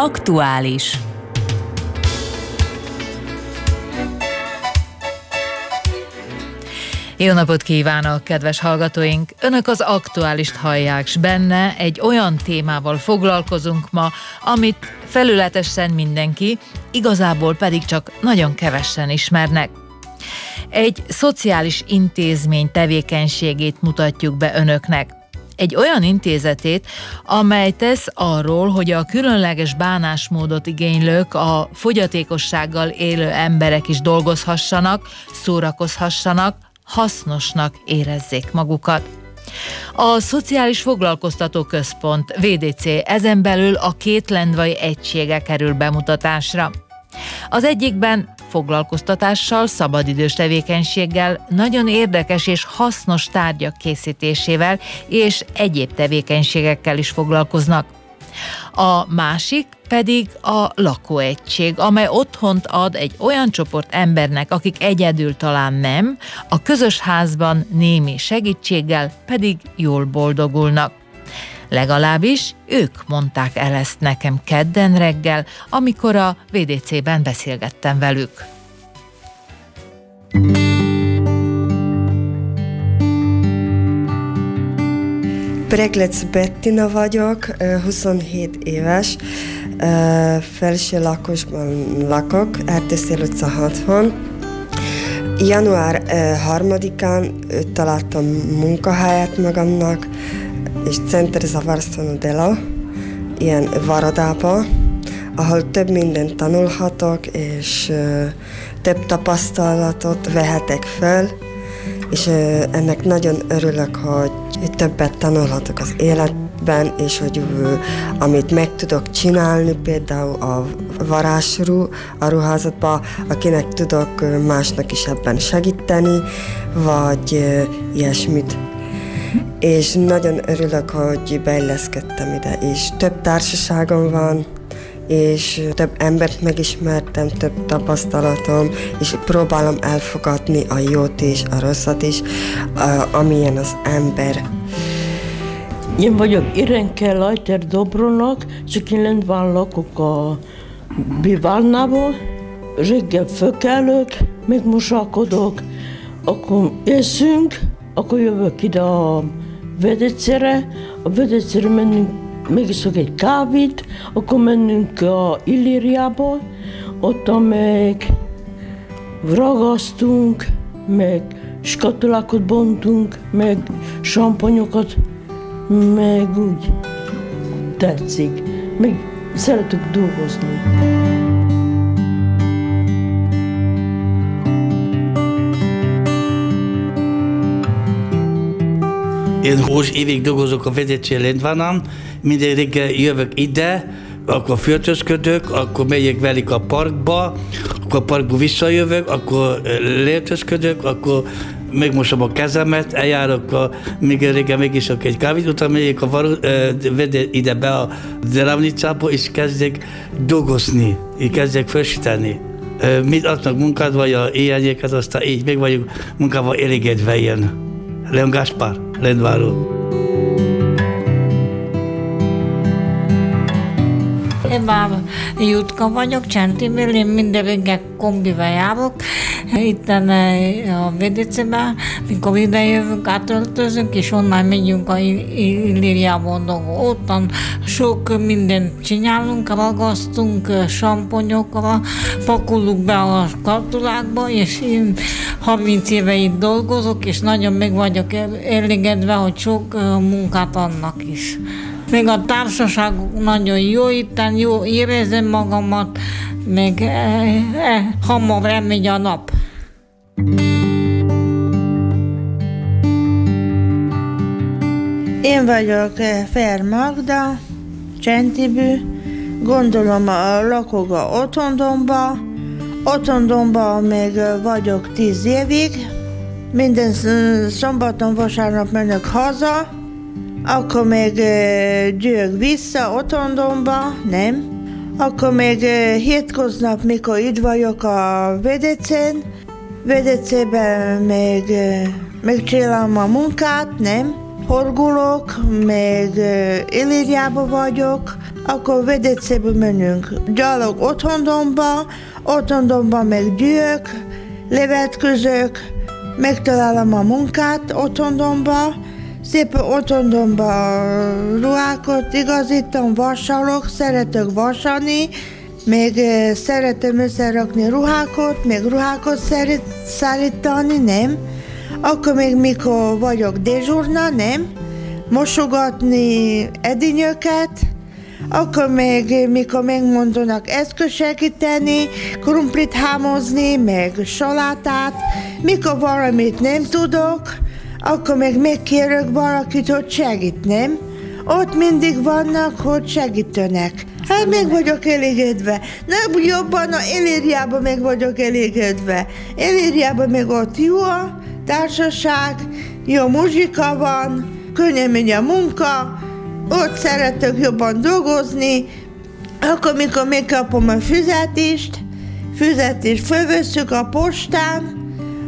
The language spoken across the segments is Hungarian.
Aktuális. Jó napot kívánok, kedves hallgatóink! Önök az aktuálist hallják, s benne egy olyan témával foglalkozunk ma, amit felületesen mindenki, igazából pedig csak nagyon kevesen ismernek. Egy szociális intézmény tevékenységét mutatjuk be önöknek egy olyan intézetét, amely tesz arról, hogy a különleges bánásmódot igénylők a fogyatékossággal élő emberek is dolgozhassanak, szórakozhassanak, hasznosnak érezzék magukat. A Szociális Foglalkoztató Központ VDC ezen belül a két lendvai egysége kerül bemutatásra. Az egyikben foglalkoztatással, szabadidős tevékenységgel, nagyon érdekes és hasznos tárgyak készítésével és egyéb tevékenységekkel is foglalkoznak. A másik pedig a lakóegység, amely otthont ad egy olyan csoport embernek, akik egyedül talán nem, a közös házban némi segítséggel pedig jól boldogulnak. Legalábbis ők mondták el ezt nekem kedden reggel, amikor a VDC-ben beszélgettem velük. Preglec Bettina vagyok, 27 éves, felső lakosban lakok, Erdészél utca 60. Január 3-án találtam munkahelyet magamnak, és Center Zavarszano Dela, ilyen varadába, ahol több mindent tanulhatok, és több tapasztalatot vehetek fel, és ennek nagyon örülök, hogy többet tanulhatok az életben, és hogy amit meg tudok csinálni, például a varázsrú a ruházatban, akinek tudok másnak is ebben segíteni, vagy ilyesmit. És nagyon örülök, hogy beilleszkedtem ide, és több társaságom van, és több embert megismertem, több tapasztalatom, és próbálom elfogadni a jót is, a rosszat is, amilyen az ember. Én vagyok Irenke Lajter Dobronak, én Lendván lakok a Bivárnából. Reggel fölkelök, megmosakodok, akkor eszünk, akkor jövök ide a vedecére, a vedecére menünk megiszok egy kávét, akkor mennünk a Illíriába, ott meg ragasztunk, meg skatulákat bontunk, meg samponyokat, meg úgy tetszik. Meg szeretünk dolgozni. Én 20 évig dolgozok a vezető Lendvánán, minden reggel jövök ide, akkor fürtösködök, akkor megyek velük a parkba, akkor a parkba visszajövök, akkor lértösködök, akkor megmosom a kezemet, eljárok, a, még régen megiszok egy kávét, utána megyek a varu, vede ide be a Zeravnicába, és kezdek dolgozni, és kezdek felsíteni. Mit adnak munkád, vagy a éjjelnyéket, aztán így meg vagyok munkával elégedve ilyen. Leon Gáspár, Lendváról. Én már Jutka vagyok, Csentiből, én minden reggel kombivel járok, itt a Védicében, mikor ide jövünk, átöltözünk, és onnan megyünk a Illíriában dolgok. Ottan sok mindent csinálunk, ragasztunk samponyokra, pakoljuk be a kartulákba, és én 30 éve itt dolgozok, és nagyon meg vagyok elégedve, hogy sok munkát annak is. Még a társaság nagyon jó, itt jó érezem magamat, még eh, eh, hamar elmegy a nap. Én vagyok eh, Fer Magda, Csentibű, gondolom a lakok a otthondomba, otthondomba még eh, vagyok tíz évig, minden szombaton, vasárnap menök haza, akkor még győg vissza otthondomba, nem? Akkor még hétköznap, mikor itt vagyok a VDC-n, VDC-ben még megcsinálom a munkát, nem? Horgulok, még Illíriába vagyok, akkor Vedecéből menünk gyalog otthondomba, otthondomba meg gyűjök, levetközök, megtalálom a munkát otthondomba, szépen otthondomba ruhákat igazítom, vasalok, szeretök vasani, még eh, szeretem összerakni ruhákat, még ruhákat szeret, szállítani, nem? Akkor még mikor vagyok dezsurna, nem? Mosogatni edinyöket, akkor még mikor megmondanak eszköz segíteni, krumplit hámozni, meg salátát, mikor valamit nem tudok, akkor még megkérök valakit, hogy segít, nem? Ott mindig vannak, hogy segítenek. Hát meg vagyok elégedve. Nem jobban a Elériában meg vagyok elégedve. Elériában meg ott jó a társaság, jó muzsika van, könnyen megy a munka, ott szeretek jobban dolgozni, akkor mikor megkapom a fizetést, fizetést fölveszük a postán,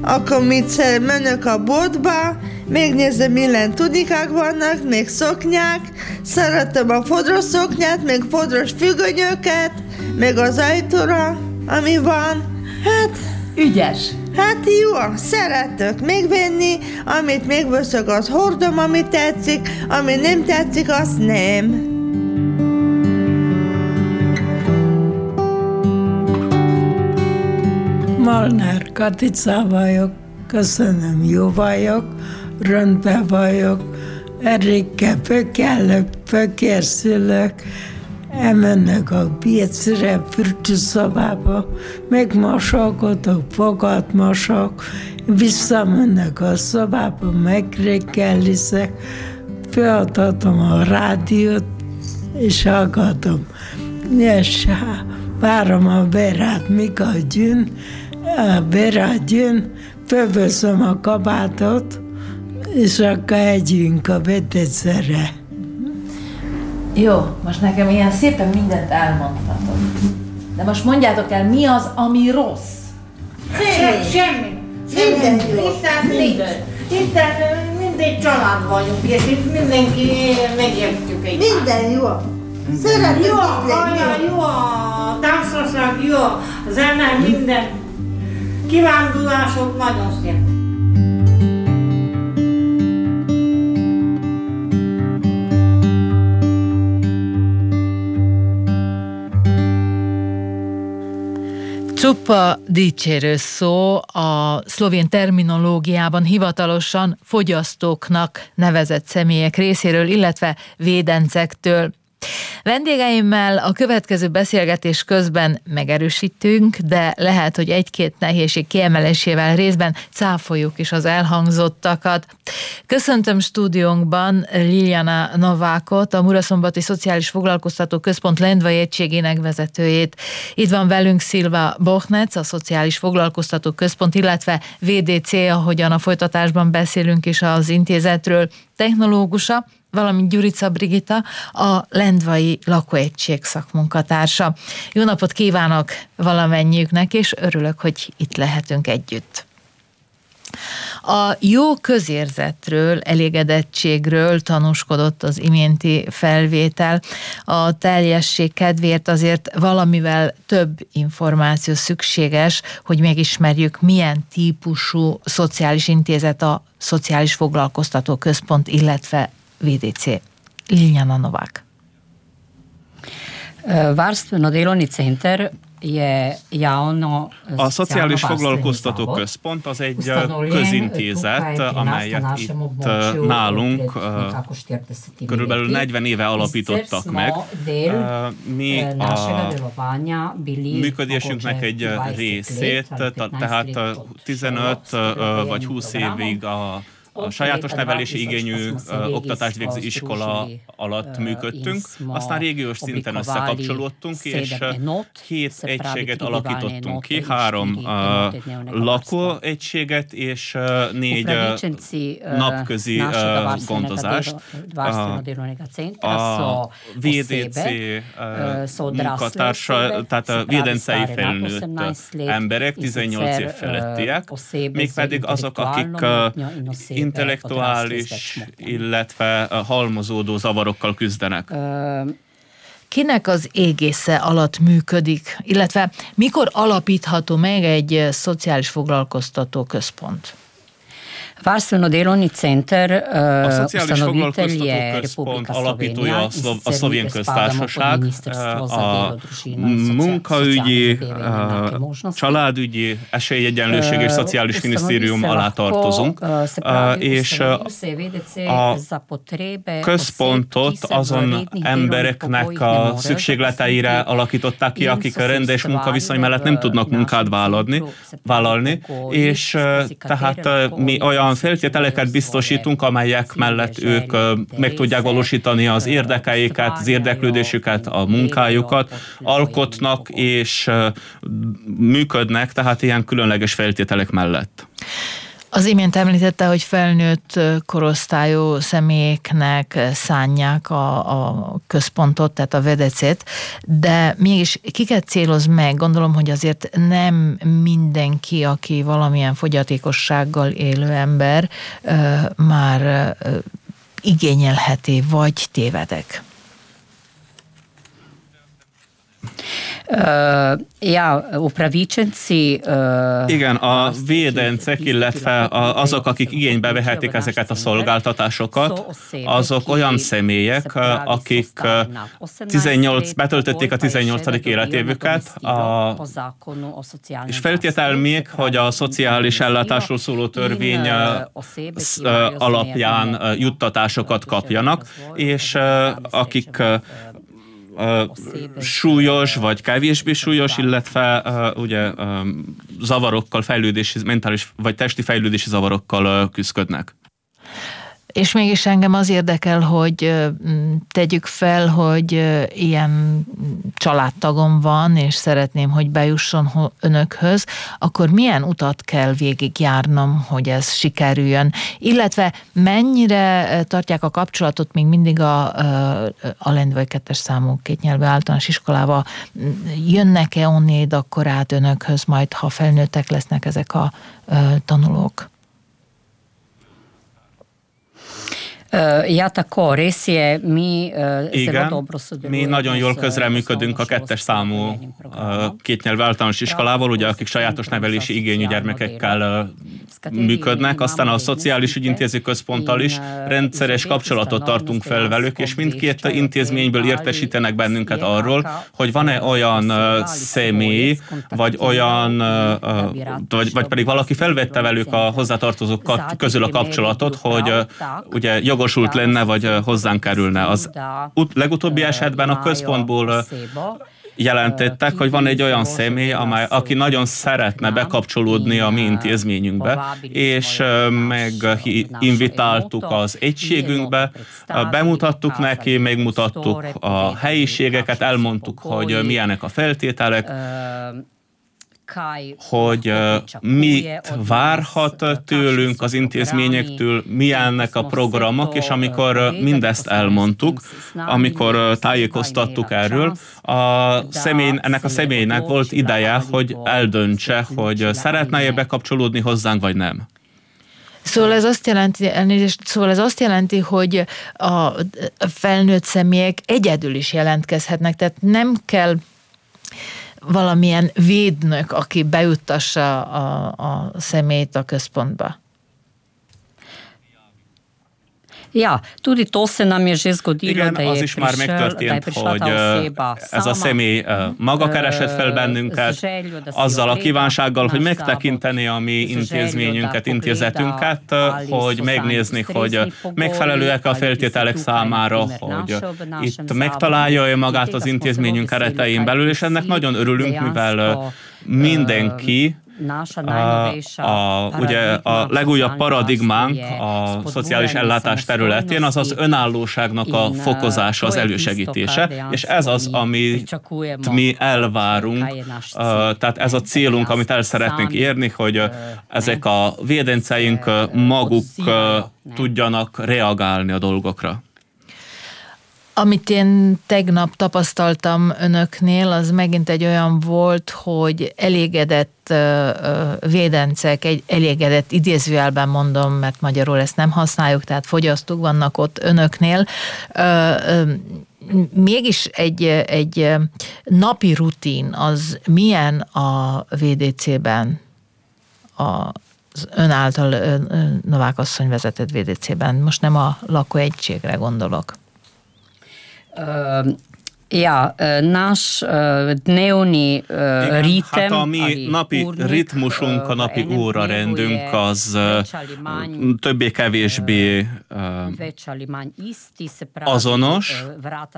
akkor mit menök a boltba, megnézem, milyen tudikák vannak, még szoknyák, szeretem a fodros szoknyát, meg fodros függönyöket, meg az ajtóra, ami van. Hát, Ügyes. hát jó, szeretök megvenni, amit megveszek, az hordom, ami tetszik, ami nem tetszik, azt nem. Malnár Katica vagyok, köszönöm, jó vagyok, rendben vagyok, Erikkel pökellök, pökészülök, elmennek a piacra, fürdőszobába, megmosogatok, fogat mosok, visszamennek a szobába, megreggeliszek, feladatom a rádiót, és hallgatom. És várom a berát, jön, a berát jön, fölveszem a kabátot, és akkor együnk a vedecere. Jó, most nekem ilyen szépen mindent elmondhatok. De most mondjátok el, mi az, ami rossz? Se, semmi. Minden Semmi. jó. Itten nincs. Itten mindegy család vagyunk, és itt mindenki megértjük egy Minden jó. Szeretem Jó, minden anya, jó. jó, a társaság jó, a zene, minden. Kivándulások nagyon szép. Csupa dicsérő szó a szlovén terminológiában hivatalosan fogyasztóknak nevezett személyek részéről, illetve védencektől. Vendégeimmel a következő beszélgetés közben megerősítünk, de lehet, hogy egy-két nehézség kiemelésével részben cáfoljuk is az elhangzottakat. Köszöntöm stúdiónkban Liliana Novákot, a Muraszombati Szociális Foglalkoztató Központ Lendvai Egységének vezetőjét. Itt van velünk Szilva Bochnec, a Szociális Foglalkoztató Központ, illetve VDC, ahogyan a folytatásban beszélünk is az intézetről, technológusa, valamint Gyurica Brigita, a Lendvai Lakóegység szakmunkatársa. Jó napot kívánok valamennyiüknek, és örülök, hogy itt lehetünk együtt. A jó közérzetről, elégedettségről tanúskodott az iménti felvétel. A teljesség kedvéért azért valamivel több információ szükséges, hogy megismerjük, milyen típusú szociális intézet a Szociális Foglalkoztató Központ, illetve VDC. Liljana Novák. Varstveno-delovni center je javno A Szociális Foglalkoztató zavod, Központ az egy ustanovljen közintézet, amelyet itt območju nálunk pred nekako 40 körülbelül leti. 40 éve alapítottak meg. Mi a működésünknek egy 20 részét, let, ali ta- 15 tehát let uh, pod 15 šolo, uh, vagy 20 programom. évig a a sajátos lépve nevelési 2008 igényű oktatást végző iskola alatt működtünk, aztán régiós szinten összekapcsolódtunk, és pravi egységet alakítottunk ki, három lakóegységet és négy napközi gondozást. a VDC munkatársa, tehát a védencei felnőtt 18 let, emberek, in 18 év felettiek, mégpedig azok, akik intellektuális, illetve halmozódó zavarokkal küzdenek. Ö, kinek az égésze alatt működik, illetve mikor alapítható meg egy szociális foglalkoztató központ? Varstveno-delovni center A uh, Szociális ustanovitelj Foglalkoztató je Központ alapítója a, Szlo- a Szlovén Köztársaság, a munkaügyi, možnosti. családügyi, esélyegyenlőség és szociális minisztérium alá tartozunk, és a központot azon embereknek a szükségleteire alakították ki, akik a rendes munkaviszony mellett nem tudnak munkát vállalni, vállalni, és tehát mi oni olyan feltételeket biztosítunk, amelyek mellett ők meg tudják valósítani az érdekeiket, az érdeklődésüket, a munkájukat, alkotnak és működnek, tehát ilyen különleges feltételek mellett. Az imént említette, hogy felnőtt korosztályú személyeknek szánják a, a központot, tehát a vedecét, de mégis kiket céloz meg? Gondolom, hogy azért nem mindenki, aki valamilyen fogyatékossággal élő ember már igényelheti, vagy tévedek. Ja, upravičenci... Igen, a védencek, illetve azok, akik igénybe vehetik ezeket a szolgáltatásokat, azok olyan személyek, akik 18, betöltötték a 18. életévüket, a, és feltétel még, hogy a szociális ellátásról szóló törvény alapján juttatásokat kapjanak, és akik súlyos vagy kevésbé súlyos, illetve ugye zavarokkal, fejlődési, mentális vagy testi fejlődési zavarokkal küzdködnek. És mégis engem az érdekel, hogy tegyük fel, hogy ilyen családtagom van, és szeretném, hogy bejusson önökhöz, akkor milyen utat kell végigjárnom, hogy ez sikerüljön? Illetve mennyire tartják a kapcsolatot még mindig a, a Lend vagy kettes számú kétnyelvű általános iskolába? Jönnek-e onnéd akkor át önökhöz majd, ha felnőttek lesznek ezek a tanulók? Ja, tako, res je, mi zelo Igen, dobro mi nagyon jól közreműködünk a kettes számú kétnyelvű általános iskolával, ugye, akik sajátos nevelési igényű gyermekekkel működnek, aztán a Szociális Ügyintéző Központtal is rendszeres kapcsolatot tartunk fel velük, és mindkét intézményből értesítenek bennünket arról, hogy van-e olyan személy, vagy olyan, vagy, vagy pedig valaki felvette velük a hozzátartozók közül a kapcsolatot, hogy ugye jogosult lenne, vagy hozzánk kerülne. Az ut- legutóbbi esetben a központból jelentettek, hogy van egy olyan személy, amely, aki nagyon szeretne bekapcsolódni a mi intézményünkbe, és meginvitáltuk az egységünkbe, bemutattuk neki, megmutattuk a helyiségeket, elmondtuk, hogy milyenek a feltételek, hogy mit várhat tőlünk az intézményektől, milyennek a programok, és amikor mindezt elmondtuk, amikor tájékoztattuk erről, a személy, ennek a személynek volt ideje, hogy eldöntse, hogy szeretne-e bekapcsolódni hozzánk, vagy nem. Szóval ez azt jelenti, elnézést, szóval ez azt jelenti, hogy a felnőtt személyek egyedül is jelentkezhetnek, tehát nem kell valamilyen védnök, aki bejuttassa a, a személyt a központba. Ja, tudi to se nam je že zgodilo, Igen, da je az is már prišel, je megtörtént, hogy oseba ez a személy ö, maga keresett fel bennünket, z željo, da si azzal a kívánsággal, hogy megtekinteni a mi intézményünket, intézetünket, hogy megnézni, hogy megfelelőek a feltételek számára, hogy itt megtalálja-e magát az intézményünk keretein belül, és ennek nagyon örülünk, mivel mindenki a, a, ugye a legújabb paradigmánk a szociális ellátás területén az az önállóságnak a fokozása, az elősegítése, és ez az, amit mi elvárunk, tehát ez a célunk, amit el szeretnénk érni, hogy ezek a védenceink maguk tudjanak reagálni a dolgokra. Amit én tegnap tapasztaltam önöknél, az megint egy olyan volt, hogy elégedett ö, védencek, egy elégedett idézőjelben mondom, mert magyarul ezt nem használjuk, tehát fogyasztók vannak ott önöknél, mégis egy, egy napi rutin az milyen a VDC-ben, az ön által Novák asszony vezetett VDC-ben? Most nem a lakóegységre gondolok. Ja, naš dnevni ritem... Hát a mi napi ritmusunk, a napi órarendünk az többé-kevésbé azonos,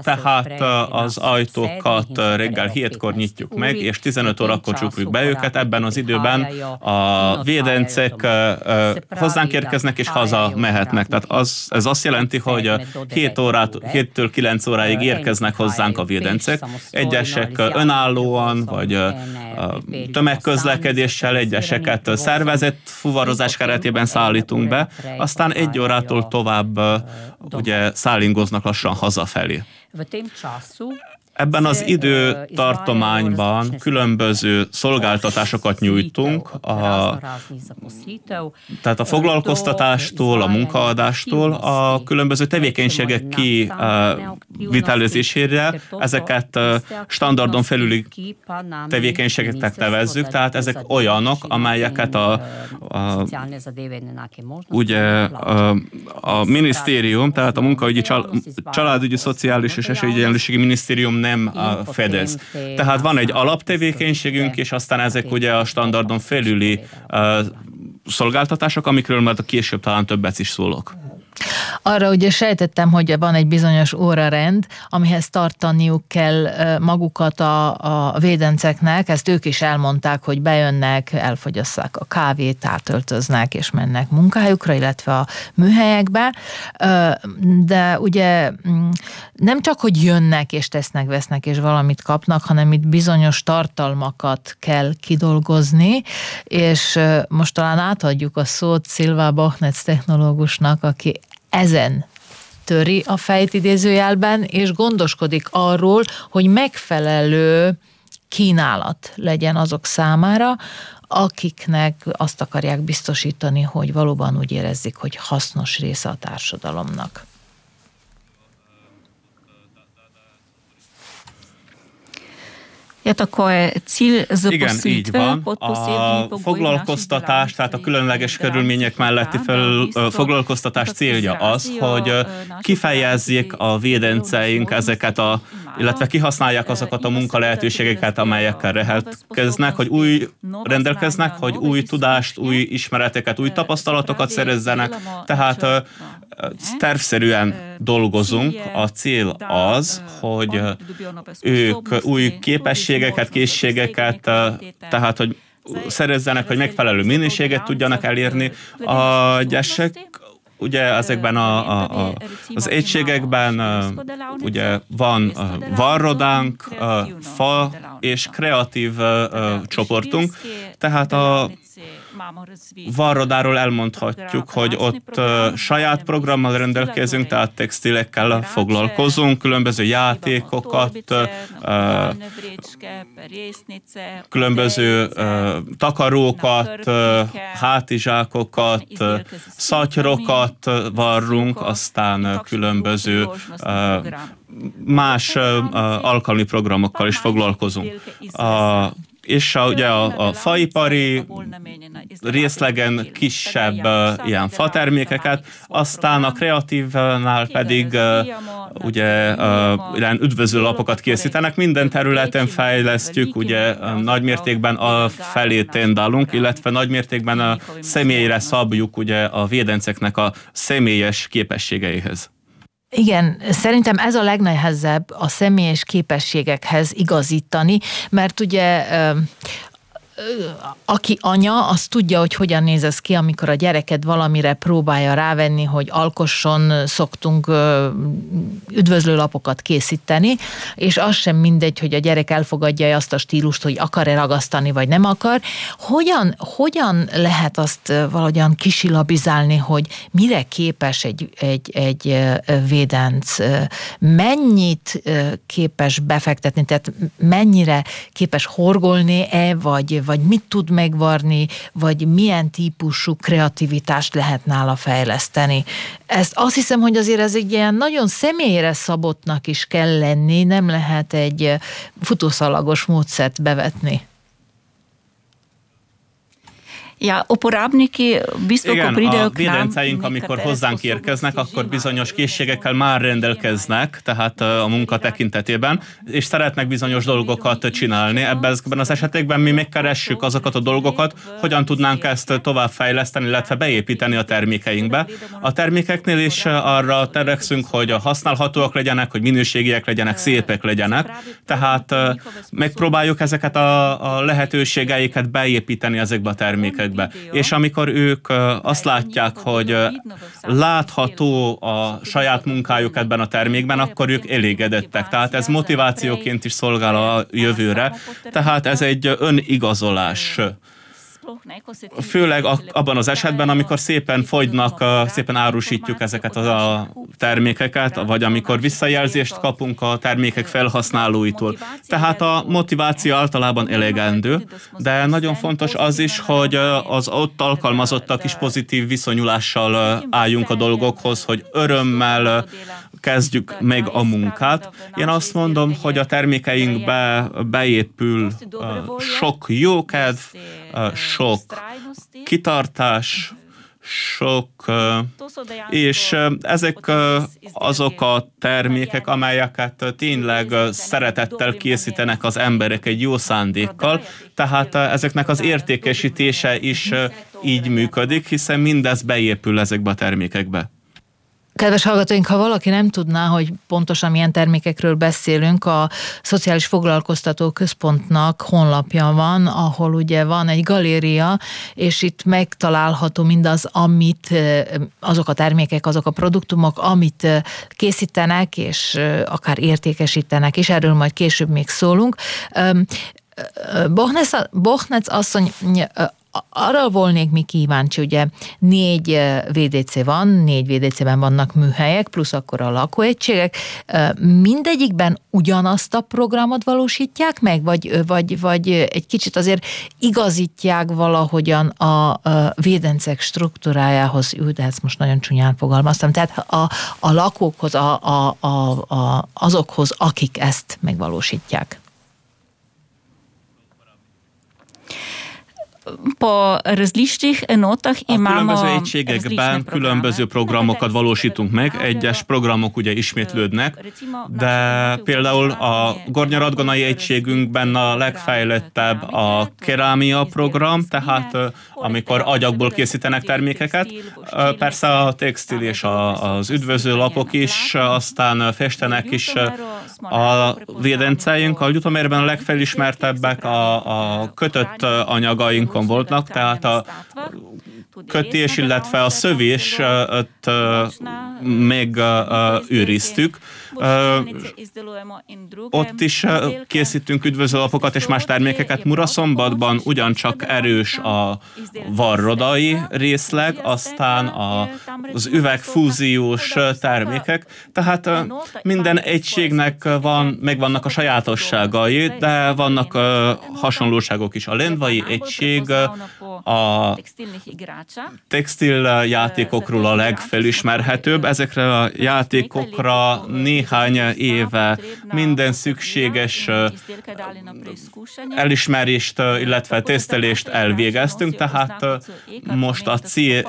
tehát az ajtókat reggel hétkor nyitjuk meg, és 15 órakor csukjuk be őket. Ebben az időben a védencek hozzánk érkeznek és haza mehetnek. Tehát az, ez azt jelenti, hogy 7 órát, 7-től 9 óráig érkeznek hozzánk a a védencek. Egyesek önállóan, vagy tömegközlekedéssel, egyeseket szervezett fuvarozás keretében szállítunk be, aztán egy órától tovább ugye szállingoznak lassan hazafelé. Ebben az időtartományban különböző szolgáltatásokat nyújtunk, a, tehát a foglalkoztatástól, a munkaadástól, a különböző tevékenységek kivitelezésére, ezeket standardon felüli tevékenységeknek nevezzük, tehát ezek olyanok, amelyeket a, a, ugye, a, a minisztérium, tehát a munkaügyi, családügyi, szociális és esélyegyenlőségi minisztérium nem fedez. Tehát van egy alaptevékenységünk, és aztán ezek ugye a standardon felüli szolgáltatások, amikről majd a később talán többet is szólok. Arra ugye sejtettem, hogy van egy bizonyos órarend, amihez tartaniuk kell magukat a, a védenceknek, ezt ők is elmondták, hogy bejönnek, elfogyasszák a kávét, átöltöznek és mennek munkájukra, illetve a műhelyekbe, de ugye mm, nem csak, hogy jönnek és tesznek, vesznek és valamit kapnak, hanem itt bizonyos tartalmakat kell kidolgozni, és most talán átadjuk a szót Szilvá Bachnec technológusnak, aki ezen töri a fejt idézőjelben, és gondoskodik arról, hogy megfelelő kínálat legyen azok számára, akiknek azt akarják biztosítani, hogy valóban úgy érezzék, hogy hasznos része a társadalomnak. Igen, így van. A foglalkoztatás, tehát a különleges körülmények melletti fel, foglalkoztatás célja az, hogy kifejezzék a védenceink ezeket a, illetve kihasználják azokat a munkalehetőségeket, amelyekkel rendelkeznek, hogy új rendelkeznek, hogy új tudást, új ismereteket, új tapasztalatokat szerezzenek. Tehát tervszerűen dolgozunk. A cél az, hogy ők új képességeket, készségeket, tehát hogy szerezzenek, hogy megfelelő minőséget tudjanak elérni. A gyesek ugye ezekben a, a, a, az egységekben ugye van varrodánk, fa és kreatív csoportunk, tehát a Varrodáról elmondhatjuk, hogy ott saját programmal rendelkezünk, tehát textilekkel foglalkozunk, különböző játékokat, különböző takarókat, hátizsákokat, szatyrokat varrunk, aztán különböző más alkalmi programokkal is foglalkozunk. A és a, ugye a, a faipari részlegen kisebb uh, ilyen fatermékeket, aztán a kreatívnál pedig uh, ugye uh, ilyen üdvözlő lapokat készítenek, minden területen fejlesztjük, ugye nagy mértékben a felé tendálunk, illetve nagy mértékben a személyre szabjuk ugye a védenceknek a személyes képességeihez. Igen, szerintem ez a legnehezebb a személyes képességekhez igazítani, mert ugye aki anya, az tudja, hogy hogyan néz ez ki, amikor a gyereket valamire próbálja rávenni, hogy alkosson, szoktunk üdvözlőlapokat készíteni, és az sem mindegy, hogy a gyerek elfogadja azt a stílust, hogy akar-e ragasztani, vagy nem akar. Hogyan, hogyan lehet azt valahogyan kisilabizálni, hogy mire képes egy, egy, egy védenc, mennyit képes befektetni, tehát mennyire képes horgolni-e, vagy, vagy mit tud megvarni, vagy milyen típusú kreativitást lehet nála fejleszteni. Ezt azt hiszem, hogy azért ez egy ilyen nagyon személyre szabottnak is kell lenni, nem lehet egy futószalagos módszert bevetni. Ja, uporabniki Igen, a védenceink, amikor hozzánk érkeznek, akkor bizonyos készségekkel már rendelkeznek, tehát a munka tekintetében, és szeretnek bizonyos dolgokat csinálni. Ebben az esetekben mi megkeressük azokat a dolgokat, hogyan tudnánk ezt tovább fejleszteni, illetve beépíteni a termékeinkbe. A termékeknél is arra terekszünk, hogy használhatóak legyenek, hogy minőségiek legyenek, szépek legyenek. Tehát megpróbáljuk ezeket a, a lehetőségeiket beépíteni ezekbe a termékekbe be. És amikor ők azt látják, hogy látható a saját munkájuk ebben a termékben, akkor ők elégedettek. Tehát ez motivációként is szolgál a jövőre. Tehát ez egy önigazolás Főleg abban az esetben, amikor szépen fogynak, szépen árusítjuk ezeket a termékeket, vagy amikor visszajelzést kapunk a termékek felhasználóitól. Tehát a motiváció általában elegendő, de nagyon fontos az is, hogy az ott alkalmazottak is pozitív viszonyulással álljunk a dolgokhoz, hogy örömmel kezdjük meg a munkát. Én azt mondom, hogy a termékeinkbe beépül sok jókedv, sok kitartás, sok, és ezek azok a termékek, amelyeket tényleg szeretettel készítenek az emberek egy jó szándékkal, tehát ezeknek az értékesítése is így működik, hiszen mindez beépül ezekbe a termékekbe. Kedves hallgatóink, ha valaki nem tudná, hogy pontosan milyen termékekről beszélünk, a Szociális Foglalkoztató Központnak honlapja van, ahol ugye van egy galéria, és itt megtalálható mindaz, amit azok a termékek, azok a produktumok, amit készítenek, és akár értékesítenek, és erről majd később még szólunk. Bohnec asszony arra volnék mi kíváncsi, ugye négy VDC van, négy VDC-ben vannak műhelyek, plusz akkor a lakóegységek. Mindegyikben ugyanazt a programot valósítják meg, vagy, vagy, vagy egy kicsit azért igazítják valahogyan a védencek struktúrájához, ül, de ezt most nagyon csúnyán fogalmaztam, tehát a, a lakókhoz, a, a, a, a, azokhoz, akik ezt megvalósítják. Po različnih enotah imamo... A különböző egységekben különböző programokat valósítunk meg, egyes programok ugye ismétlődnek, de például a Gornyaradgonai egységünkben a legfejlettebb a kerámia program, tehát amikor agyagból készítenek termékeket, persze a textil és az üdvöző lapok is, aztán festenek is a védenceink. A Jutomérben a legfelismertebbek a, a kötött anyagaink sokan voltak, tehát a kötés, illetve a szövés még őriztük. Ott is készítünk üdvözőlapokat és más termékeket. Muraszombatban ugyancsak erős a varrodai részleg, aztán a, az üvegfúziós termékek. Tehát minden egységnek van, megvannak a sajátosságai, de vannak hasonlóságok is. A lendvai egység a textil játékokról a legfelismerhetőbb. Ezekre a játékokra néhány éve minden szükséges elismerést, illetve tesztelést elvégeztünk, tehát most a CE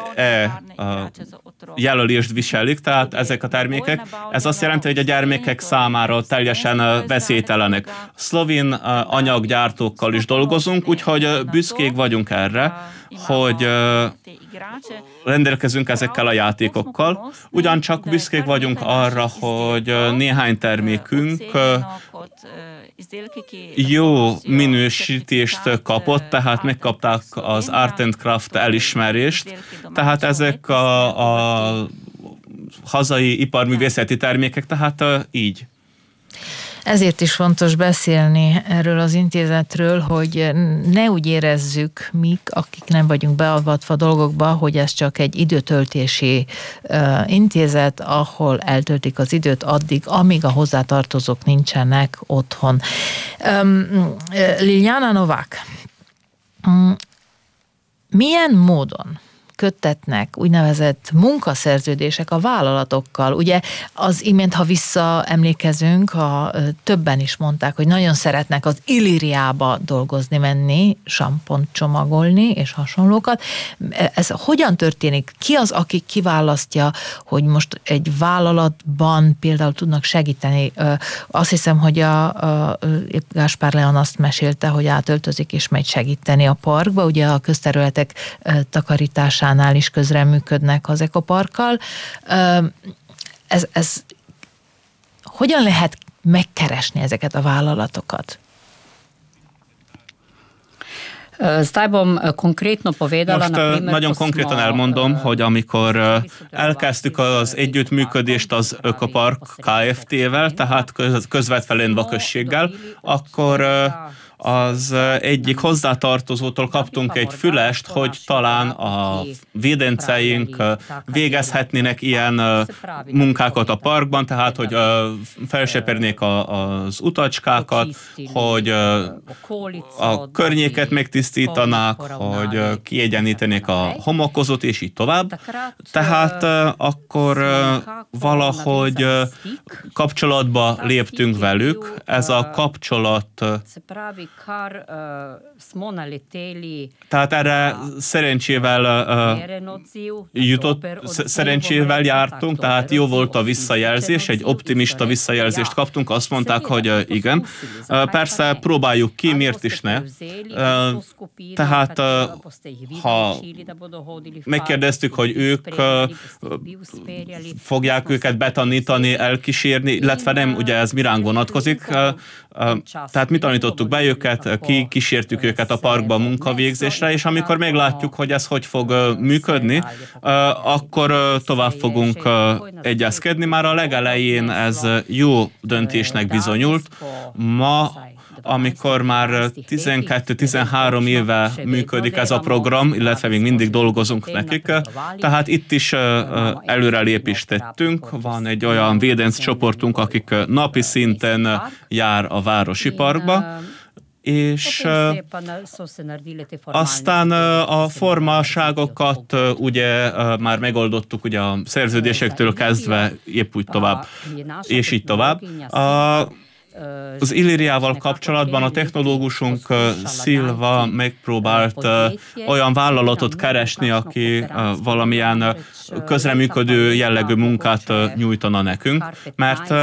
jelölést viselik, tehát ezek a termékek. Ez azt jelenti, hogy a gyermekek számára teljesen veszélytelenek. Szlovén anyaggyártókkal is dolgozunk, úgyhogy büszkék vagyunk erre, hogy rendelkezünk ezekkel a játékokkal. Ugyancsak büszkék vagyunk arra, hogy néhány termékünk jó minősítést kapott, tehát megkapták az Art and Craft elismerést, tehát ezek a, a hazai iparművészeti termékek, tehát így. Ezért is fontos beszélni erről az intézetről, hogy ne úgy érezzük mi, akik nem vagyunk beavatva dolgokba, hogy ez csak egy időtöltési intézet, ahol eltöltik az időt addig, amíg a hozzátartozók nincsenek otthon. Liliana Novák, Mm, milyen módon köttetnek úgynevezett munkaszerződések a vállalatokkal. Ugye az imént, ha visszaemlékezünk, a, többen is mondták, hogy nagyon szeretnek az Illiriába dolgozni menni, sampont csomagolni és hasonlókat. Ez hogyan történik? Ki az, aki kiválasztja, hogy most egy vállalatban például tudnak segíteni? Azt hiszem, hogy a, a Gáspár Leon azt mesélte, hogy átöltözik és megy segíteni a parkba, ugye a közterületek takarítását Városánál is közreműködnek az ekoparkkal. Ez, ez hogyan lehet megkeresni ezeket a vállalatokat? Most nagyon konkrétan elmondom, hogy amikor elkezdtük az együttműködést az Ökopark Kft-vel, tehát közvetlenül vakosséggel, akkor az egyik hozzátartozótól kaptunk egy fülest, hogy talán a védenceink végezhetnének ilyen munkákat a parkban, tehát hogy felsepernék az utacskákat, hogy a környéket megtisztítanák, hogy kiegyenítenék a homokozót, és így tovább. Tehát akkor valahogy kapcsolatba léptünk velük. Ez a kapcsolat kar smo naleteli. Tehát erre szerencsével uh, jutott, szerencsével jártunk, tehát jó volt a visszajelzés, egy optimista visszajelzést kaptunk, azt mondták, hogy uh, igen. Uh, persze próbáljuk ki, miért is ne. Uh, tehát uh, ha megkérdeztük, hogy ők uh, fogják őket betanítani, elkísérni, illetve nem, ugye ez miránk vonatkozik, uh, tehát mi tanítottuk be őket, ki kísértük őket a parkba munkavégzésre, és amikor meglátjuk, hogy ez hogy fog működni, akkor tovább fogunk egyezkedni. Már a legelején ez jó döntésnek bizonyult. Ma amikor már 12-13 éve működik ez a program, illetve még mindig dolgozunk nekik. Tehát itt is előrelépést tettünk. Van egy olyan védenc csoportunk, akik napi szinten jár a városi parkba, és aztán a formaságokat ugye már megoldottuk ugye a szerződésektől kezdve épp úgy tovább, és így tovább. A, az Illiriával kapcsolatban a technológusunk Szilva megpróbált olyan vállalatot keresni, aki valamilyen közreműködő jellegű munkát nyújtana nekünk, mert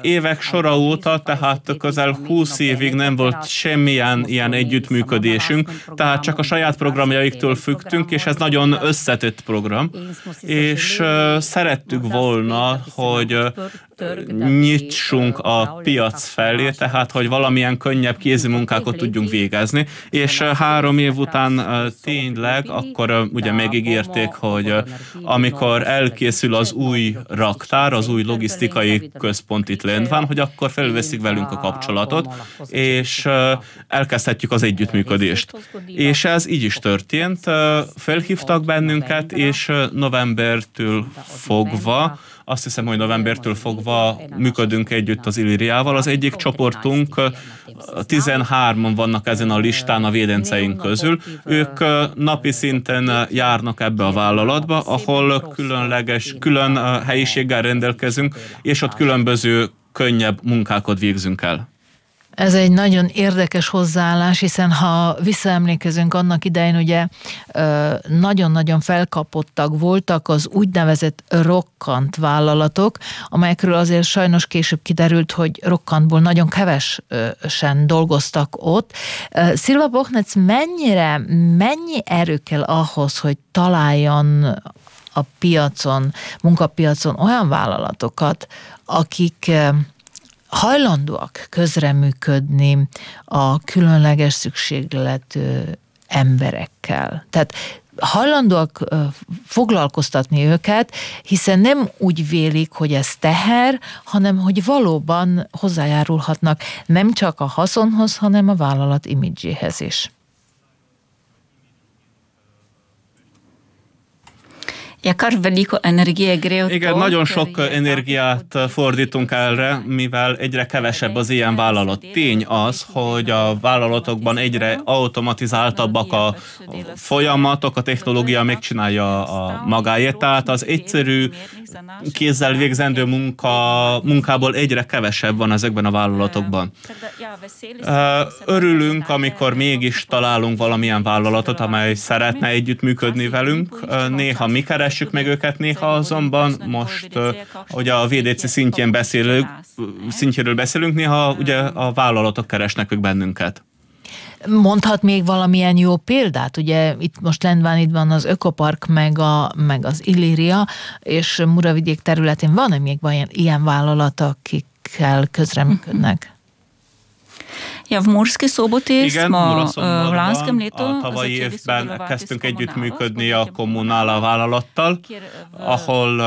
évek sora óta, tehát közel 20 évig nem volt semmilyen ilyen együttműködésünk, tehát csak a saját programjaiktól függtünk, és ez nagyon összetett program, és szerettük volna, hogy nyitsunk a piac felé, tehát hogy valamilyen könnyebb kézi munkákat tudjunk végezni, és három év után tényleg akkor ugye megígérték, hogy amikor elkészül az új raktár, az új logisztikai központ itt lent van, hogy akkor felveszik velünk a kapcsolatot, és elkezdhetjük az együttműködést. És ez így is történt. Felhívtak bennünket, és novembertől fogva azt hiszem, hogy novembertől fogva működünk együtt az Illiriával. Az egyik csoportunk, 13-an vannak ezen a listán a védenceink közül. Ők napi szinten járnak ebbe a vállalatba, ahol különleges, külön helyiséggel rendelkezünk, és ott különböző könnyebb munkákat végzünk el. Ez egy nagyon érdekes hozzáállás, hiszen ha visszaemlékezünk annak idején, ugye nagyon-nagyon felkapottak voltak az úgynevezett rokkant vállalatok, amelyekről azért sajnos később kiderült, hogy rokkantból nagyon kevesen dolgoztak ott. Szilva Bochnec mennyire, mennyi erő kell ahhoz, hogy találjon a piacon, munkapiacon olyan vállalatokat, akik hajlandóak közreműködni a különleges szükségletű emberekkel. Tehát hajlandóak foglalkoztatni őket, hiszen nem úgy vélik, hogy ez teher, hanem hogy valóban hozzájárulhatnak nem csak a haszonhoz, hanem a vállalat imidzséhez is. Jakar veliko energije gre v Igen, to, nagyon sok energiát fordítunk erre, mivel egyre kevesebb az ilyen vállalat. Tény az, hogy a vállalatokban egyre automatizáltabbak a folyamatok, a technológia megcsinálja a magáét, tehát az egyszerű kézzel végzendő munka, munkából egyre kevesebb van ezekben a vállalatokban. Örülünk, amikor mégis találunk valamilyen vállalatot, amely szeretne együttműködni velünk. Néha mi keressük meg őket, néha azonban most ugye a VDC szintjén beszélünk, szintjéről beszélünk, néha ugye a vállalatok keresnek meg bennünket. Mondhat még valamilyen jó példát? Ugye itt most Lendván itt van az Ökopark, meg, a, meg az Illíria, és Muravidék területén van-e még ilyen, ilyen vállalat, akikkel közreműködnek? Ja, v Murski Soboti Igen, smo v lanskem letu a tavalyi évben kezdtünk együttműködni a kommunála vállalattal, ahol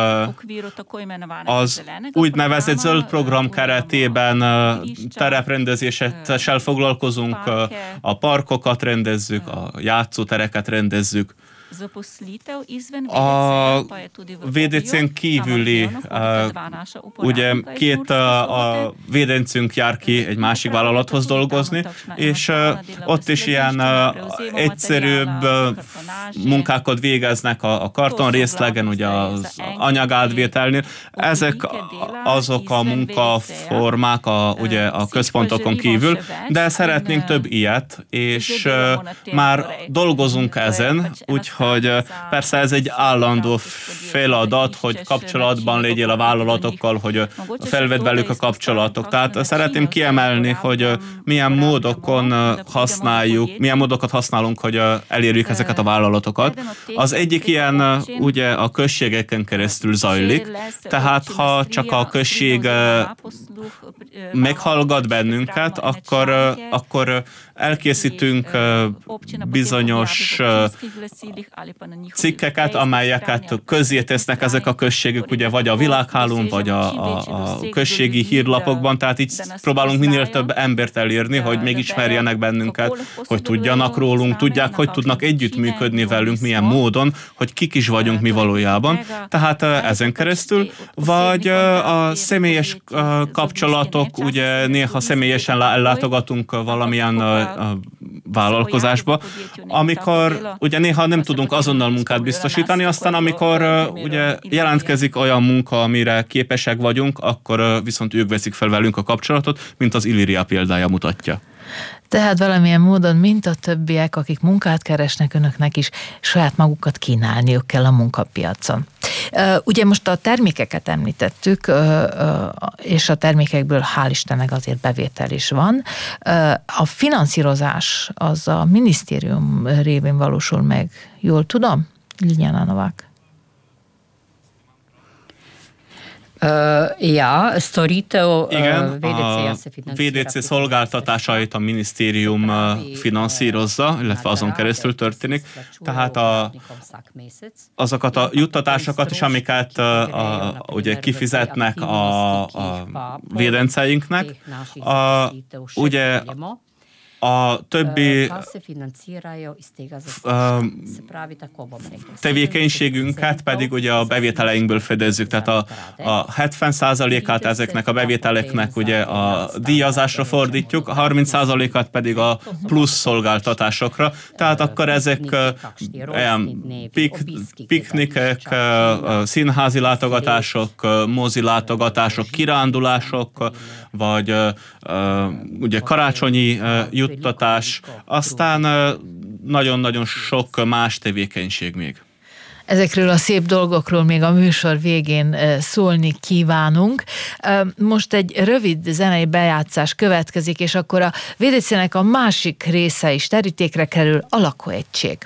az úgynevezett zöld program keretében tereprendezéssel foglalkozunk, a parkokat rendezzük, a játszótereket rendezzük. A VDC-ja pa je tudi v VDC-n Kopiju, kívüli, ugye két a védencünk jár ki egy másik vállalathoz dolgozni, és ott is ilyen egyszerűbb munkákat végeznek a, a kartonrészlegen, ugye az anyagátvételnél. Ezek azok a munkaformák a, ugye a központokon kívül, de szeretnénk több ilyet, és már dolgozunk ezen, úgyhogy uh, persze ez egy állandó feladat, hogy kapcsolatban legyél a vállalatokkal, hogy uh, felvedd velük a kapcsolatok. Tehát szeretném kiemelni, hogy uh, milyen módokon uh, használjuk, milyen módokat használunk, hogy uh, elérjük ezeket a vállalatokat. Az egyik ilyen uh, ugye a községeken keresztül zajlik, tehát ha csak a község uh, meghallgat bennünket, akkor, uh, akkor uh, elkészítünk bizonyos cikkeket, amelyeket közé tesznek ezek a községek, ugye vagy a világhálón, vagy a, a, a községi hírlapokban, tehát így próbálunk minél több embert elérni, hogy megismerjenek bennünket, hogy tudjanak rólunk, tudják, hogy tudnak együttműködni velünk, milyen módon, hogy kik is vagyunk mi valójában. Tehát ezen keresztül, vagy a személyes kapcsolatok, ugye néha személyesen lá- látogatunk valamilyen uh, vállalkozásba, amikor ugye néha nem tudunk azonnal munkát biztosítani, aztán amikor ugye jelentkezik olyan munka, amire képesek vagyunk, akkor viszont ők veszik fel velünk a kapcsolatot, mint az Illyria példája mutatja. Tehát valamilyen módon, mint a többiek, akik munkát keresnek önöknek is, saját magukat kínálniuk kell a munkapiacon. Ugye most a termékeket említettük, és a termékekből hál' Istennek azért bevétel is van. A finanszírozás az a minisztérium révén valósul meg, jól tudom? Liljana Novák. Uh, ja, storitev Igen, uh, VDC-ja a se financira. VDC szolgáltatásait a minisztérium finanszírozza, illetve azon keresztül történik. Tehát a, azokat a juttatásokat is, amiket uh, a, ugye kifizetnek a, a védenceinknek, a, ugye a többi tevékenységünket pedig ugye a bevételeinkből fedezzük, tehát a, a 70%-át ezeknek a bevételeknek ugye a díjazásra fordítjuk, a 30%-át pedig a plusz szolgáltatásokra, tehát akkor ezek olyan pik, piknikek, színházi látogatások, mozi látogatások, kirándulások, vagy ugye karácsonyi juttatás, aztán nagyon-nagyon sok más tevékenység még. Ezekről a szép dolgokról még a műsor végén szólni kívánunk. Most egy rövid zenei bejátszás következik, és akkor a VDC-nek a másik része is terítékre kerül, a lakóegység.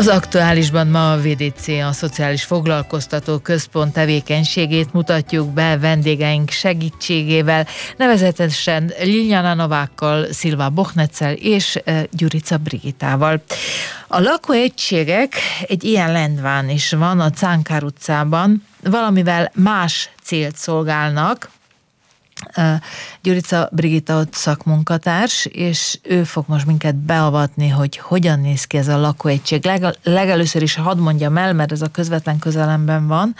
Az aktuálisban ma a VDC, a Szociális Foglalkoztató Központ tevékenységét mutatjuk be vendégeink segítségével, nevezetesen Liljana Novákkal, Szilva Bochnecel és eh, Gyurica Brigitával. A lakóegységek egy ilyen lendván is van a Cánkár utcában, valamivel más célt szolgálnak, Gyurica Brigitta ott szakmunkatárs, és ő fog most minket beavatni, hogy hogyan néz ki ez a lakóegység. Legal- legelőször is hadd mondjam el, mert ez a közvetlen közelemben van,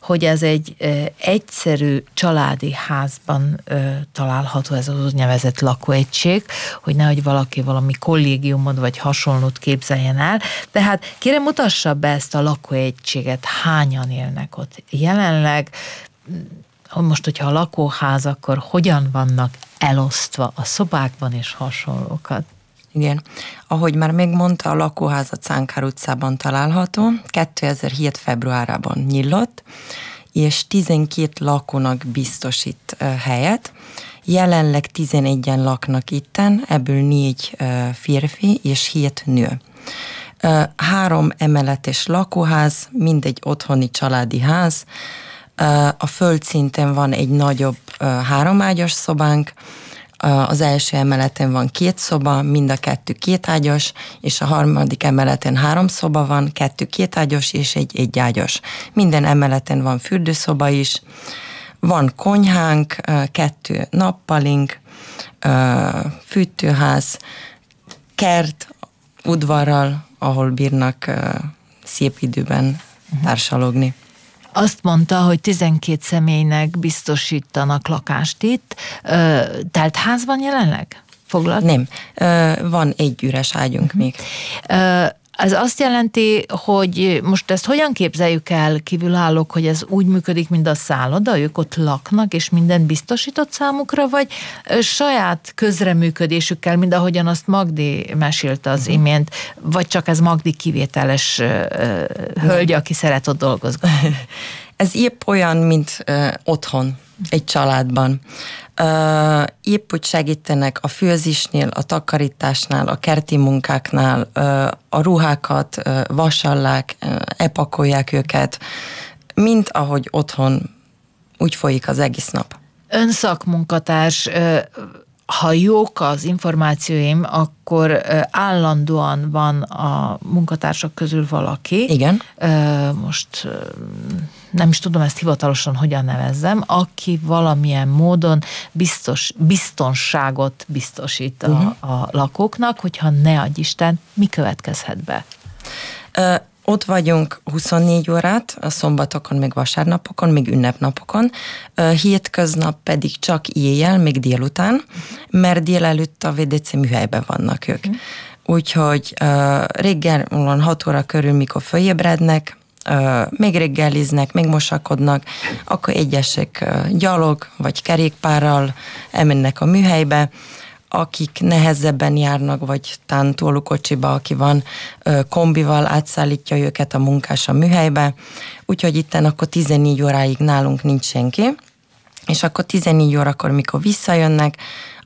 hogy ez egy e, egyszerű családi házban e, található ez az úgynevezett lakóegység, hogy nehogy valaki valami kollégiumot vagy hasonlót képzeljen el. Tehát kérem mutassa be ezt a lakóegységet, hányan élnek ott jelenleg, most, hogyha a lakóház, akkor hogyan vannak elosztva a szobákban és hasonlókat? Igen. Ahogy már megmondta, a lakóház a Cánkár utcában található. 2007. februárában nyílott, és 12 lakónak biztosít helyet. Jelenleg 11-en laknak itten, ebből négy férfi és 7 nő. Három emeletes lakóház, mindegy otthoni családi ház, a földszinten van egy nagyobb háromágyas szobánk, az első emeleten van két szoba, mind a kettő kétágyas, és a harmadik emeleten három szoba van, kettő kétágyas és egy egyágyas. Minden emeleten van fürdőszoba is, van konyhánk, kettő nappalink, fűtőház, kert, udvarral, ahol bírnak szép időben társalogni. Azt mondta, hogy 12 személynek biztosítanak lakást itt. Telt ház van jelenleg? Foglalt? Nem. Van egy üres ágyunk uh-huh. még. Ez azt jelenti, hogy most ezt hogyan képzeljük el kívülállók, hogy ez úgy működik, mint a szálloda, ők ott laknak, és minden biztosított számukra, vagy saját közreműködésükkel, mint ahogyan azt Magdi mesélte az uh-huh. imént, vagy csak ez Magdi kivételes uh, hölgy, aki szeret ott dolgozni? ez épp olyan, mint uh, otthon, egy családban. Uh, épp úgy segítenek a főzésnél, a takarításnál, a kerti munkáknál, uh, a ruhákat uh, vasallák, uh, epakolják őket, mint ahogy otthon úgy folyik az egész nap. Ön szakmunkatárs, ha jók az információim, akkor állandóan van a munkatársak közül valaki. Igen. Most nem is tudom ezt hivatalosan hogyan nevezzem, aki valamilyen módon biztos, biztonságot biztosít a, uh-huh. a lakóknak, hogyha ne adj Isten, mi következhet be? Uh, ott vagyunk 24 órát, a szombatokon, még vasárnapokon, még ünnepnapokon, hétköznap pedig csak éjjel, még délután, mert délelőtt a VDC műhelyben vannak ők. Uh-huh. Úgyhogy uh, reggel 6 óra körül, mikor fölébrednek, még reggeliznek, még mosakodnak, akkor egyesek gyalog vagy kerékpárral elmennek a műhelybe, akik nehezebben járnak, vagy tán kocsiba, aki van, kombival átszállítja őket a munkás a műhelybe, úgyhogy itten akkor 14 óráig nálunk nincs senki, és akkor 14 órakor, mikor visszajönnek,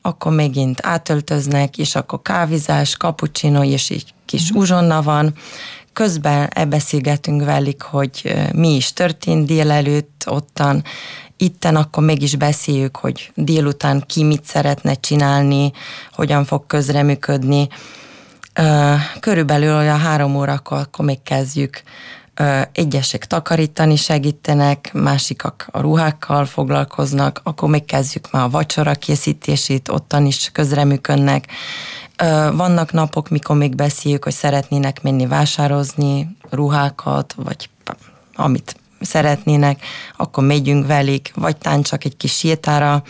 akkor megint átöltöznek, és akkor kávizás, cappuccino, és egy kis uh-huh. uzsonna van, közben beszélgetünk velük, hogy mi is történt délelőtt ottan, itten akkor meg is beszéljük, hogy délután ki mit szeretne csinálni, hogyan fog közreműködni. Körülbelül olyan három órakor akkor még kezdjük. Egyesek takarítani segítenek, másikak a ruhákkal foglalkoznak, akkor még kezdjük már a vacsora készítését, ottan is közreműködnek. Vannak napok, mikor még beszéljük, hogy szeretnének menni vásározni ruhákat, vagy amit szeretnének, akkor megyünk velük, vagy tán csak egy kis sétára.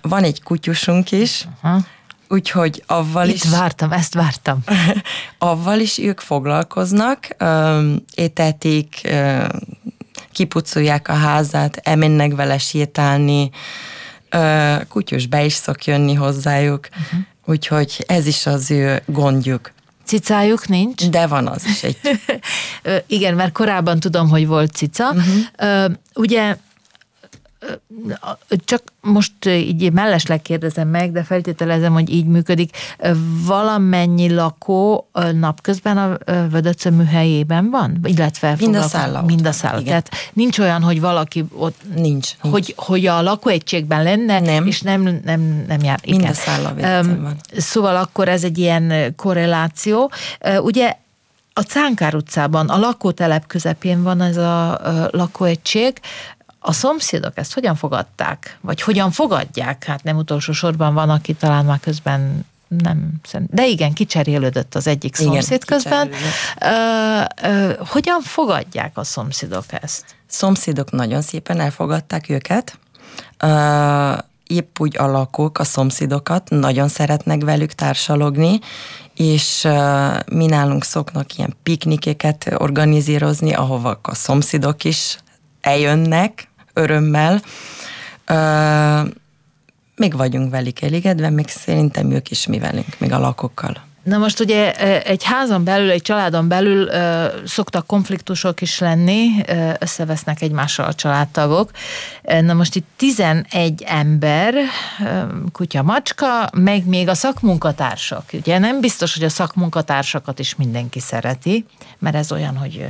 Van egy kutyusunk is, uh-huh. úgyhogy avval Itt is... vártam, ezt vártam. avval is ők foglalkoznak, étetik, kipucolják a házát, elmennek vele sétálni, kutyus be is szok jönni hozzájuk. Uh-huh. Úgyhogy ez is az ő gondjuk. Cicájuk nincs? De van az is egy. Igen, mert korábban tudom, hogy volt cica. Uh-huh. Ugye csak most így mellesleg kérdezem meg, de feltételezem, hogy így működik. Valamennyi lakó napközben a Vödöcö műhelyében van? Illetve mind a szálla. Mind a szálla. Tehát nincs olyan, hogy valaki ott... Nincs. nincs. Hogy, hogy a lakóegységben lenne, nem. és nem, nem, nem jár. Mind Igen. a szálla van. Szóval akkor ez egy ilyen korreláció. Ugye a Cánkár utcában, a lakótelep közepén van ez a lakóegység. A szomszédok ezt hogyan fogadták? Vagy hogyan fogadják? Hát nem utolsó sorban van, aki talán már közben nem, de igen, kicserélődött az egyik igen, szomszéd közben. Ö, ö, hogyan fogadják a szomszédok ezt? Szomszédok nagyon szépen elfogadták őket. Ö, épp úgy a lakók, a szomszédokat nagyon szeretnek velük társalogni, és uh, mi nálunk szoknak ilyen piknikeket organizírozni, ahova a szomszédok is eljönnek örömmel. Uh, még vagyunk velük elégedve, még szerintem ők is mi velünk, még a lakókkal. Na most ugye egy házon belül, egy családon belül ö, szoktak konfliktusok is lenni, összevesznek egymással a családtagok. Na most itt 11 ember, ö, kutya, macska, meg még a szakmunkatársak. Ugye nem biztos, hogy a szakmunkatársakat is mindenki szereti, mert ez olyan, hogy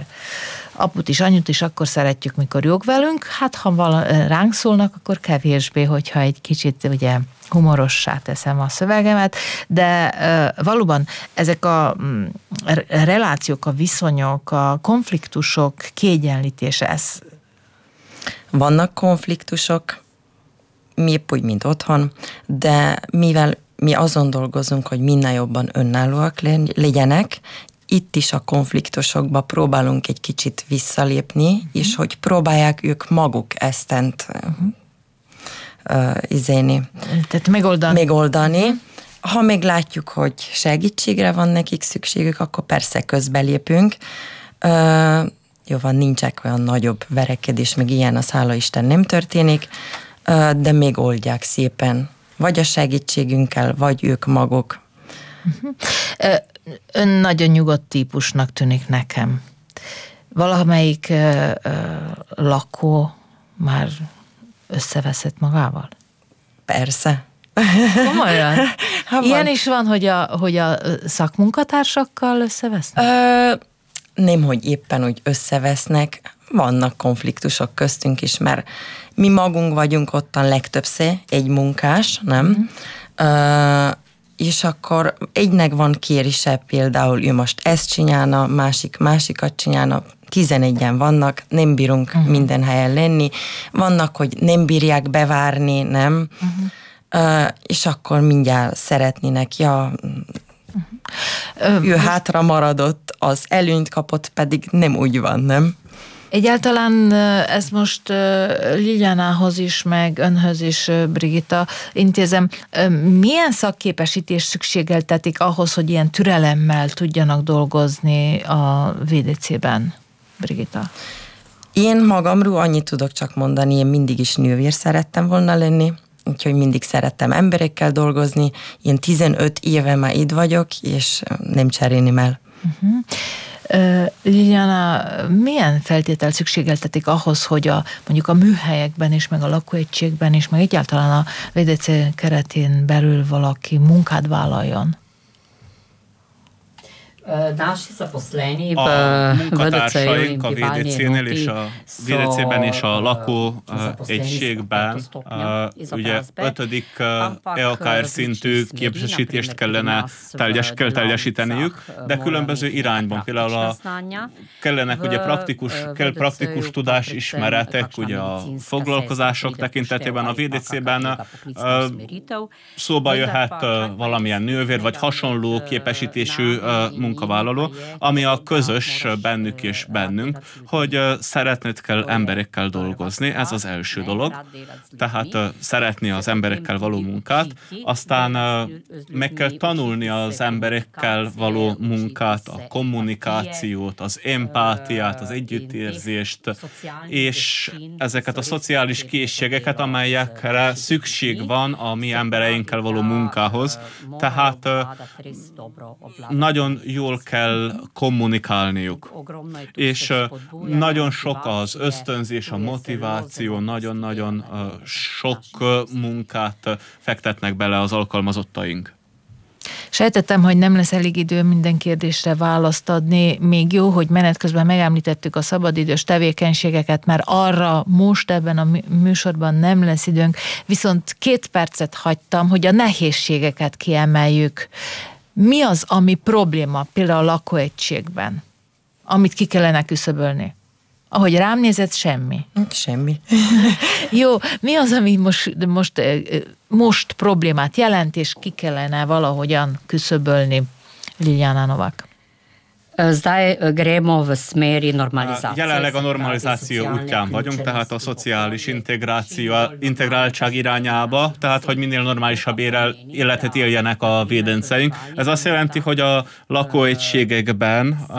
aput is, anyut is akkor szeretjük, mikor jók velünk, hát ha vala, ránk szólnak, akkor kevésbé, hogyha egy kicsit ugye humorossá teszem a szövegemet, de valóban ezek a mm, relációk, a viszonyok, a konfliktusok kiegyenlítése, ez... Vannak konfliktusok, mi épp úgy, mint otthon, de mivel mi azon dolgozunk, hogy minél jobban önállóak legyenek, itt is a konfliktusokba próbálunk egy kicsit visszalépni, uh-huh. és hogy próbálják ők maguk eztent uh-huh. Uh, izéni. Tehát megoldani. Megoldani. Ha még látjuk, hogy segítségre van nekik szükségük, akkor persze közbelépünk. Uh, jó van, nincsek olyan nagyobb verekedés, meg ilyen a szála Isten nem történik, uh, de még oldják szépen. Vagy a segítségünkkel, vagy ők maguk. Uh-huh. Ön nagyon nyugodt típusnak tűnik nekem. Valamelyik uh, lakó már összeveszett magával? Persze. Komolyan? Ha Ilyen is van, hogy a, hogy a szakmunkatársakkal összevesznek? Ö, nem, hogy éppen úgy összevesznek, vannak konfliktusok köztünk is, mert mi magunk vagyunk ottan legtöbbször egy munkás, nem? Mm. Ö, és akkor egynek van kérise, például ő most ezt csinálna, másik másikat csinálna, tizenegyen vannak, nem bírunk uh-huh. minden helyen lenni, vannak, hogy nem bírják bevárni, nem, uh-huh. uh, és akkor mindjárt szeretnének, ja, uh-huh. ő hátra maradott, az előnyt kapott, pedig nem úgy van, nem? Egyáltalán ez most Lilianához is, meg önhöz is, Brigitta, intézem, milyen szakképesítés szükségeltetik ahhoz, hogy ilyen türelemmel tudjanak dolgozni a VDC-ben, Brigitta? Én magamról annyit tudok csak mondani, én mindig is nővér szerettem volna lenni, úgyhogy mindig szerettem emberekkel dolgozni. Én 15 éve már itt vagyok, és nem cserélném el. Uh-huh. Liliana, milyen feltétel szükségeltetik ahhoz, hogy a, mondjuk a műhelyekben és meg a lakóegységben és meg egyáltalán a VDC keretén belül valaki munkát vállaljon? Naši zaposleni v munkatársaink a VDC-nél és a VDC-ben és a lakó egységben ugye ötödik EAKR szintű képesítést kellene teljes, kell teljesíteniük, de különböző irányban. Például a, kellenek ugye praktikus, kell praktikus tudás ismeretek, ugye a foglalkozások tekintetében a VDC-ben szóba jöhet valamilyen nővér, vagy hasonló képesítésű munka munkavállaló, ami a közös bennük és bennünk, hogy szeretned kell emberekkel dolgozni, ez az első dolog. Tehát szeretni az emberekkel való munkát, aztán meg kell tanulni az emberekkel való munkát, a kommunikációt, az empátiát, az együttérzést, és ezeket a szociális készségeket, amelyekre szükség van a mi embereinkkel való munkához. Tehát nagyon jó jól kell kommunikálniuk. És nagyon sok az ösztönzés, a motiváció, nagyon-nagyon sok munkát fektetnek bele az alkalmazottaink. Sejtettem, hogy nem lesz elég idő minden kérdésre választ adni. Még jó, hogy menet közben megemlítettük a szabadidős tevékenységeket, mert arra most ebben a műsorban nem lesz időnk, viszont két percet hagytam, hogy a nehézségeket kiemeljük. Mi az, ami probléma például a lakóegységben, amit ki kellene küszöbölni? Ahogy rám nézett, semmi. Semmi. Jó, mi az, ami most, most, most problémát jelent, és ki kellene valahogyan küszöbölni Liljana Novak? Zdaj gremo v smeri normalizáció. Jelenleg a normalizáció útján vagyunk, tehát a szociális integráció, integráltság irányába, tehát hogy minél normálisabb érel, életet éljenek a védenceink. Ez azt jelenti, hogy a lakóegységekben uh,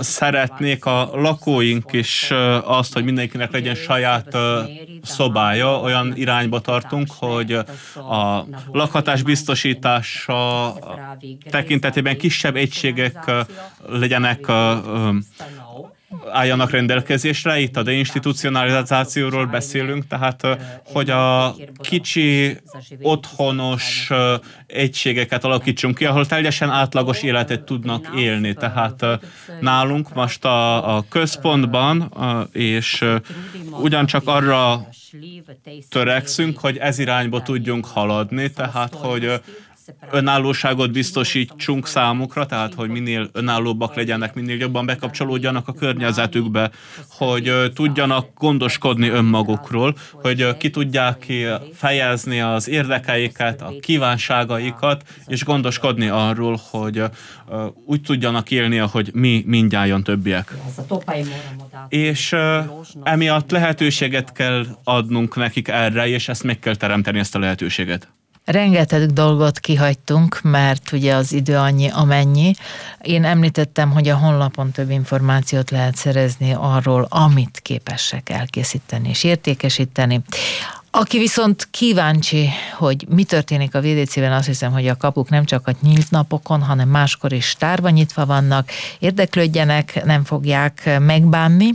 szeretnék a lakóink is azt, hogy mindenkinek legyen saját szobája, olyan irányba tartunk, hogy a lakhatás biztosítása tekintetében kisebb egységek legyenek álljanak rendelkezésre. Itt a deinstitucionalizációról beszélünk, tehát hogy a kicsi, otthonos egységeket alakítsunk ki, ahol teljesen átlagos életet tudnak élni. Tehát nálunk most a, a központban, és ugyancsak arra törekszünk, hogy ez irányba tudjunk haladni, tehát hogy önállóságot biztosítsunk számukra, tehát hogy minél önállóbbak legyenek, minél jobban bekapcsolódjanak a környezetükbe, hogy tudjanak gondoskodni önmagukról, hogy ki tudják fejezni az érdekeiket, a kívánságaikat, és gondoskodni arról, hogy úgy tudjanak élni, ahogy mi mindjárt többiek. És emiatt lehetőséget kell adnunk nekik erre, és ezt meg kell teremteni, ezt a lehetőséget. Rengeteg dolgot kihagytunk, mert ugye az idő annyi, amennyi. Én említettem, hogy a honlapon több információt lehet szerezni arról, amit képesek elkészíteni és értékesíteni. Aki viszont kíváncsi, hogy mi történik a VDC-ben, azt hiszem, hogy a kapuk nem csak a nyílt napokon, hanem máskor is tárva nyitva vannak, érdeklődjenek, nem fogják megbánni.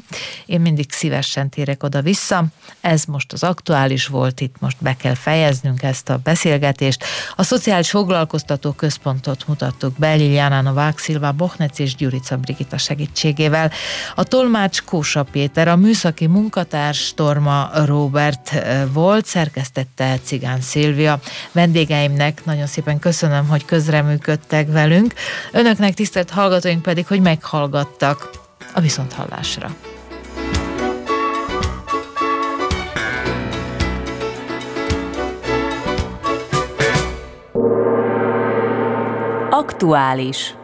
Én mindig szívesen térek oda-vissza. Ez most az aktuális volt, itt most be kell fejeznünk ezt a beszélgetést. A Szociális Foglalkoztató Központot mutattuk be Liliana Novák Szilva Bochnec és Gyurica Brigita segítségével. A tolmács Kósa Péter, a műszaki munkatárs Torma Robert volt, volt, szerkesztette Cigán Szilvia. Vendégeimnek nagyon szépen köszönöm, hogy közreműködtek velünk. Önöknek tisztelt hallgatóink pedig, hogy meghallgattak a viszonthallásra. Aktuális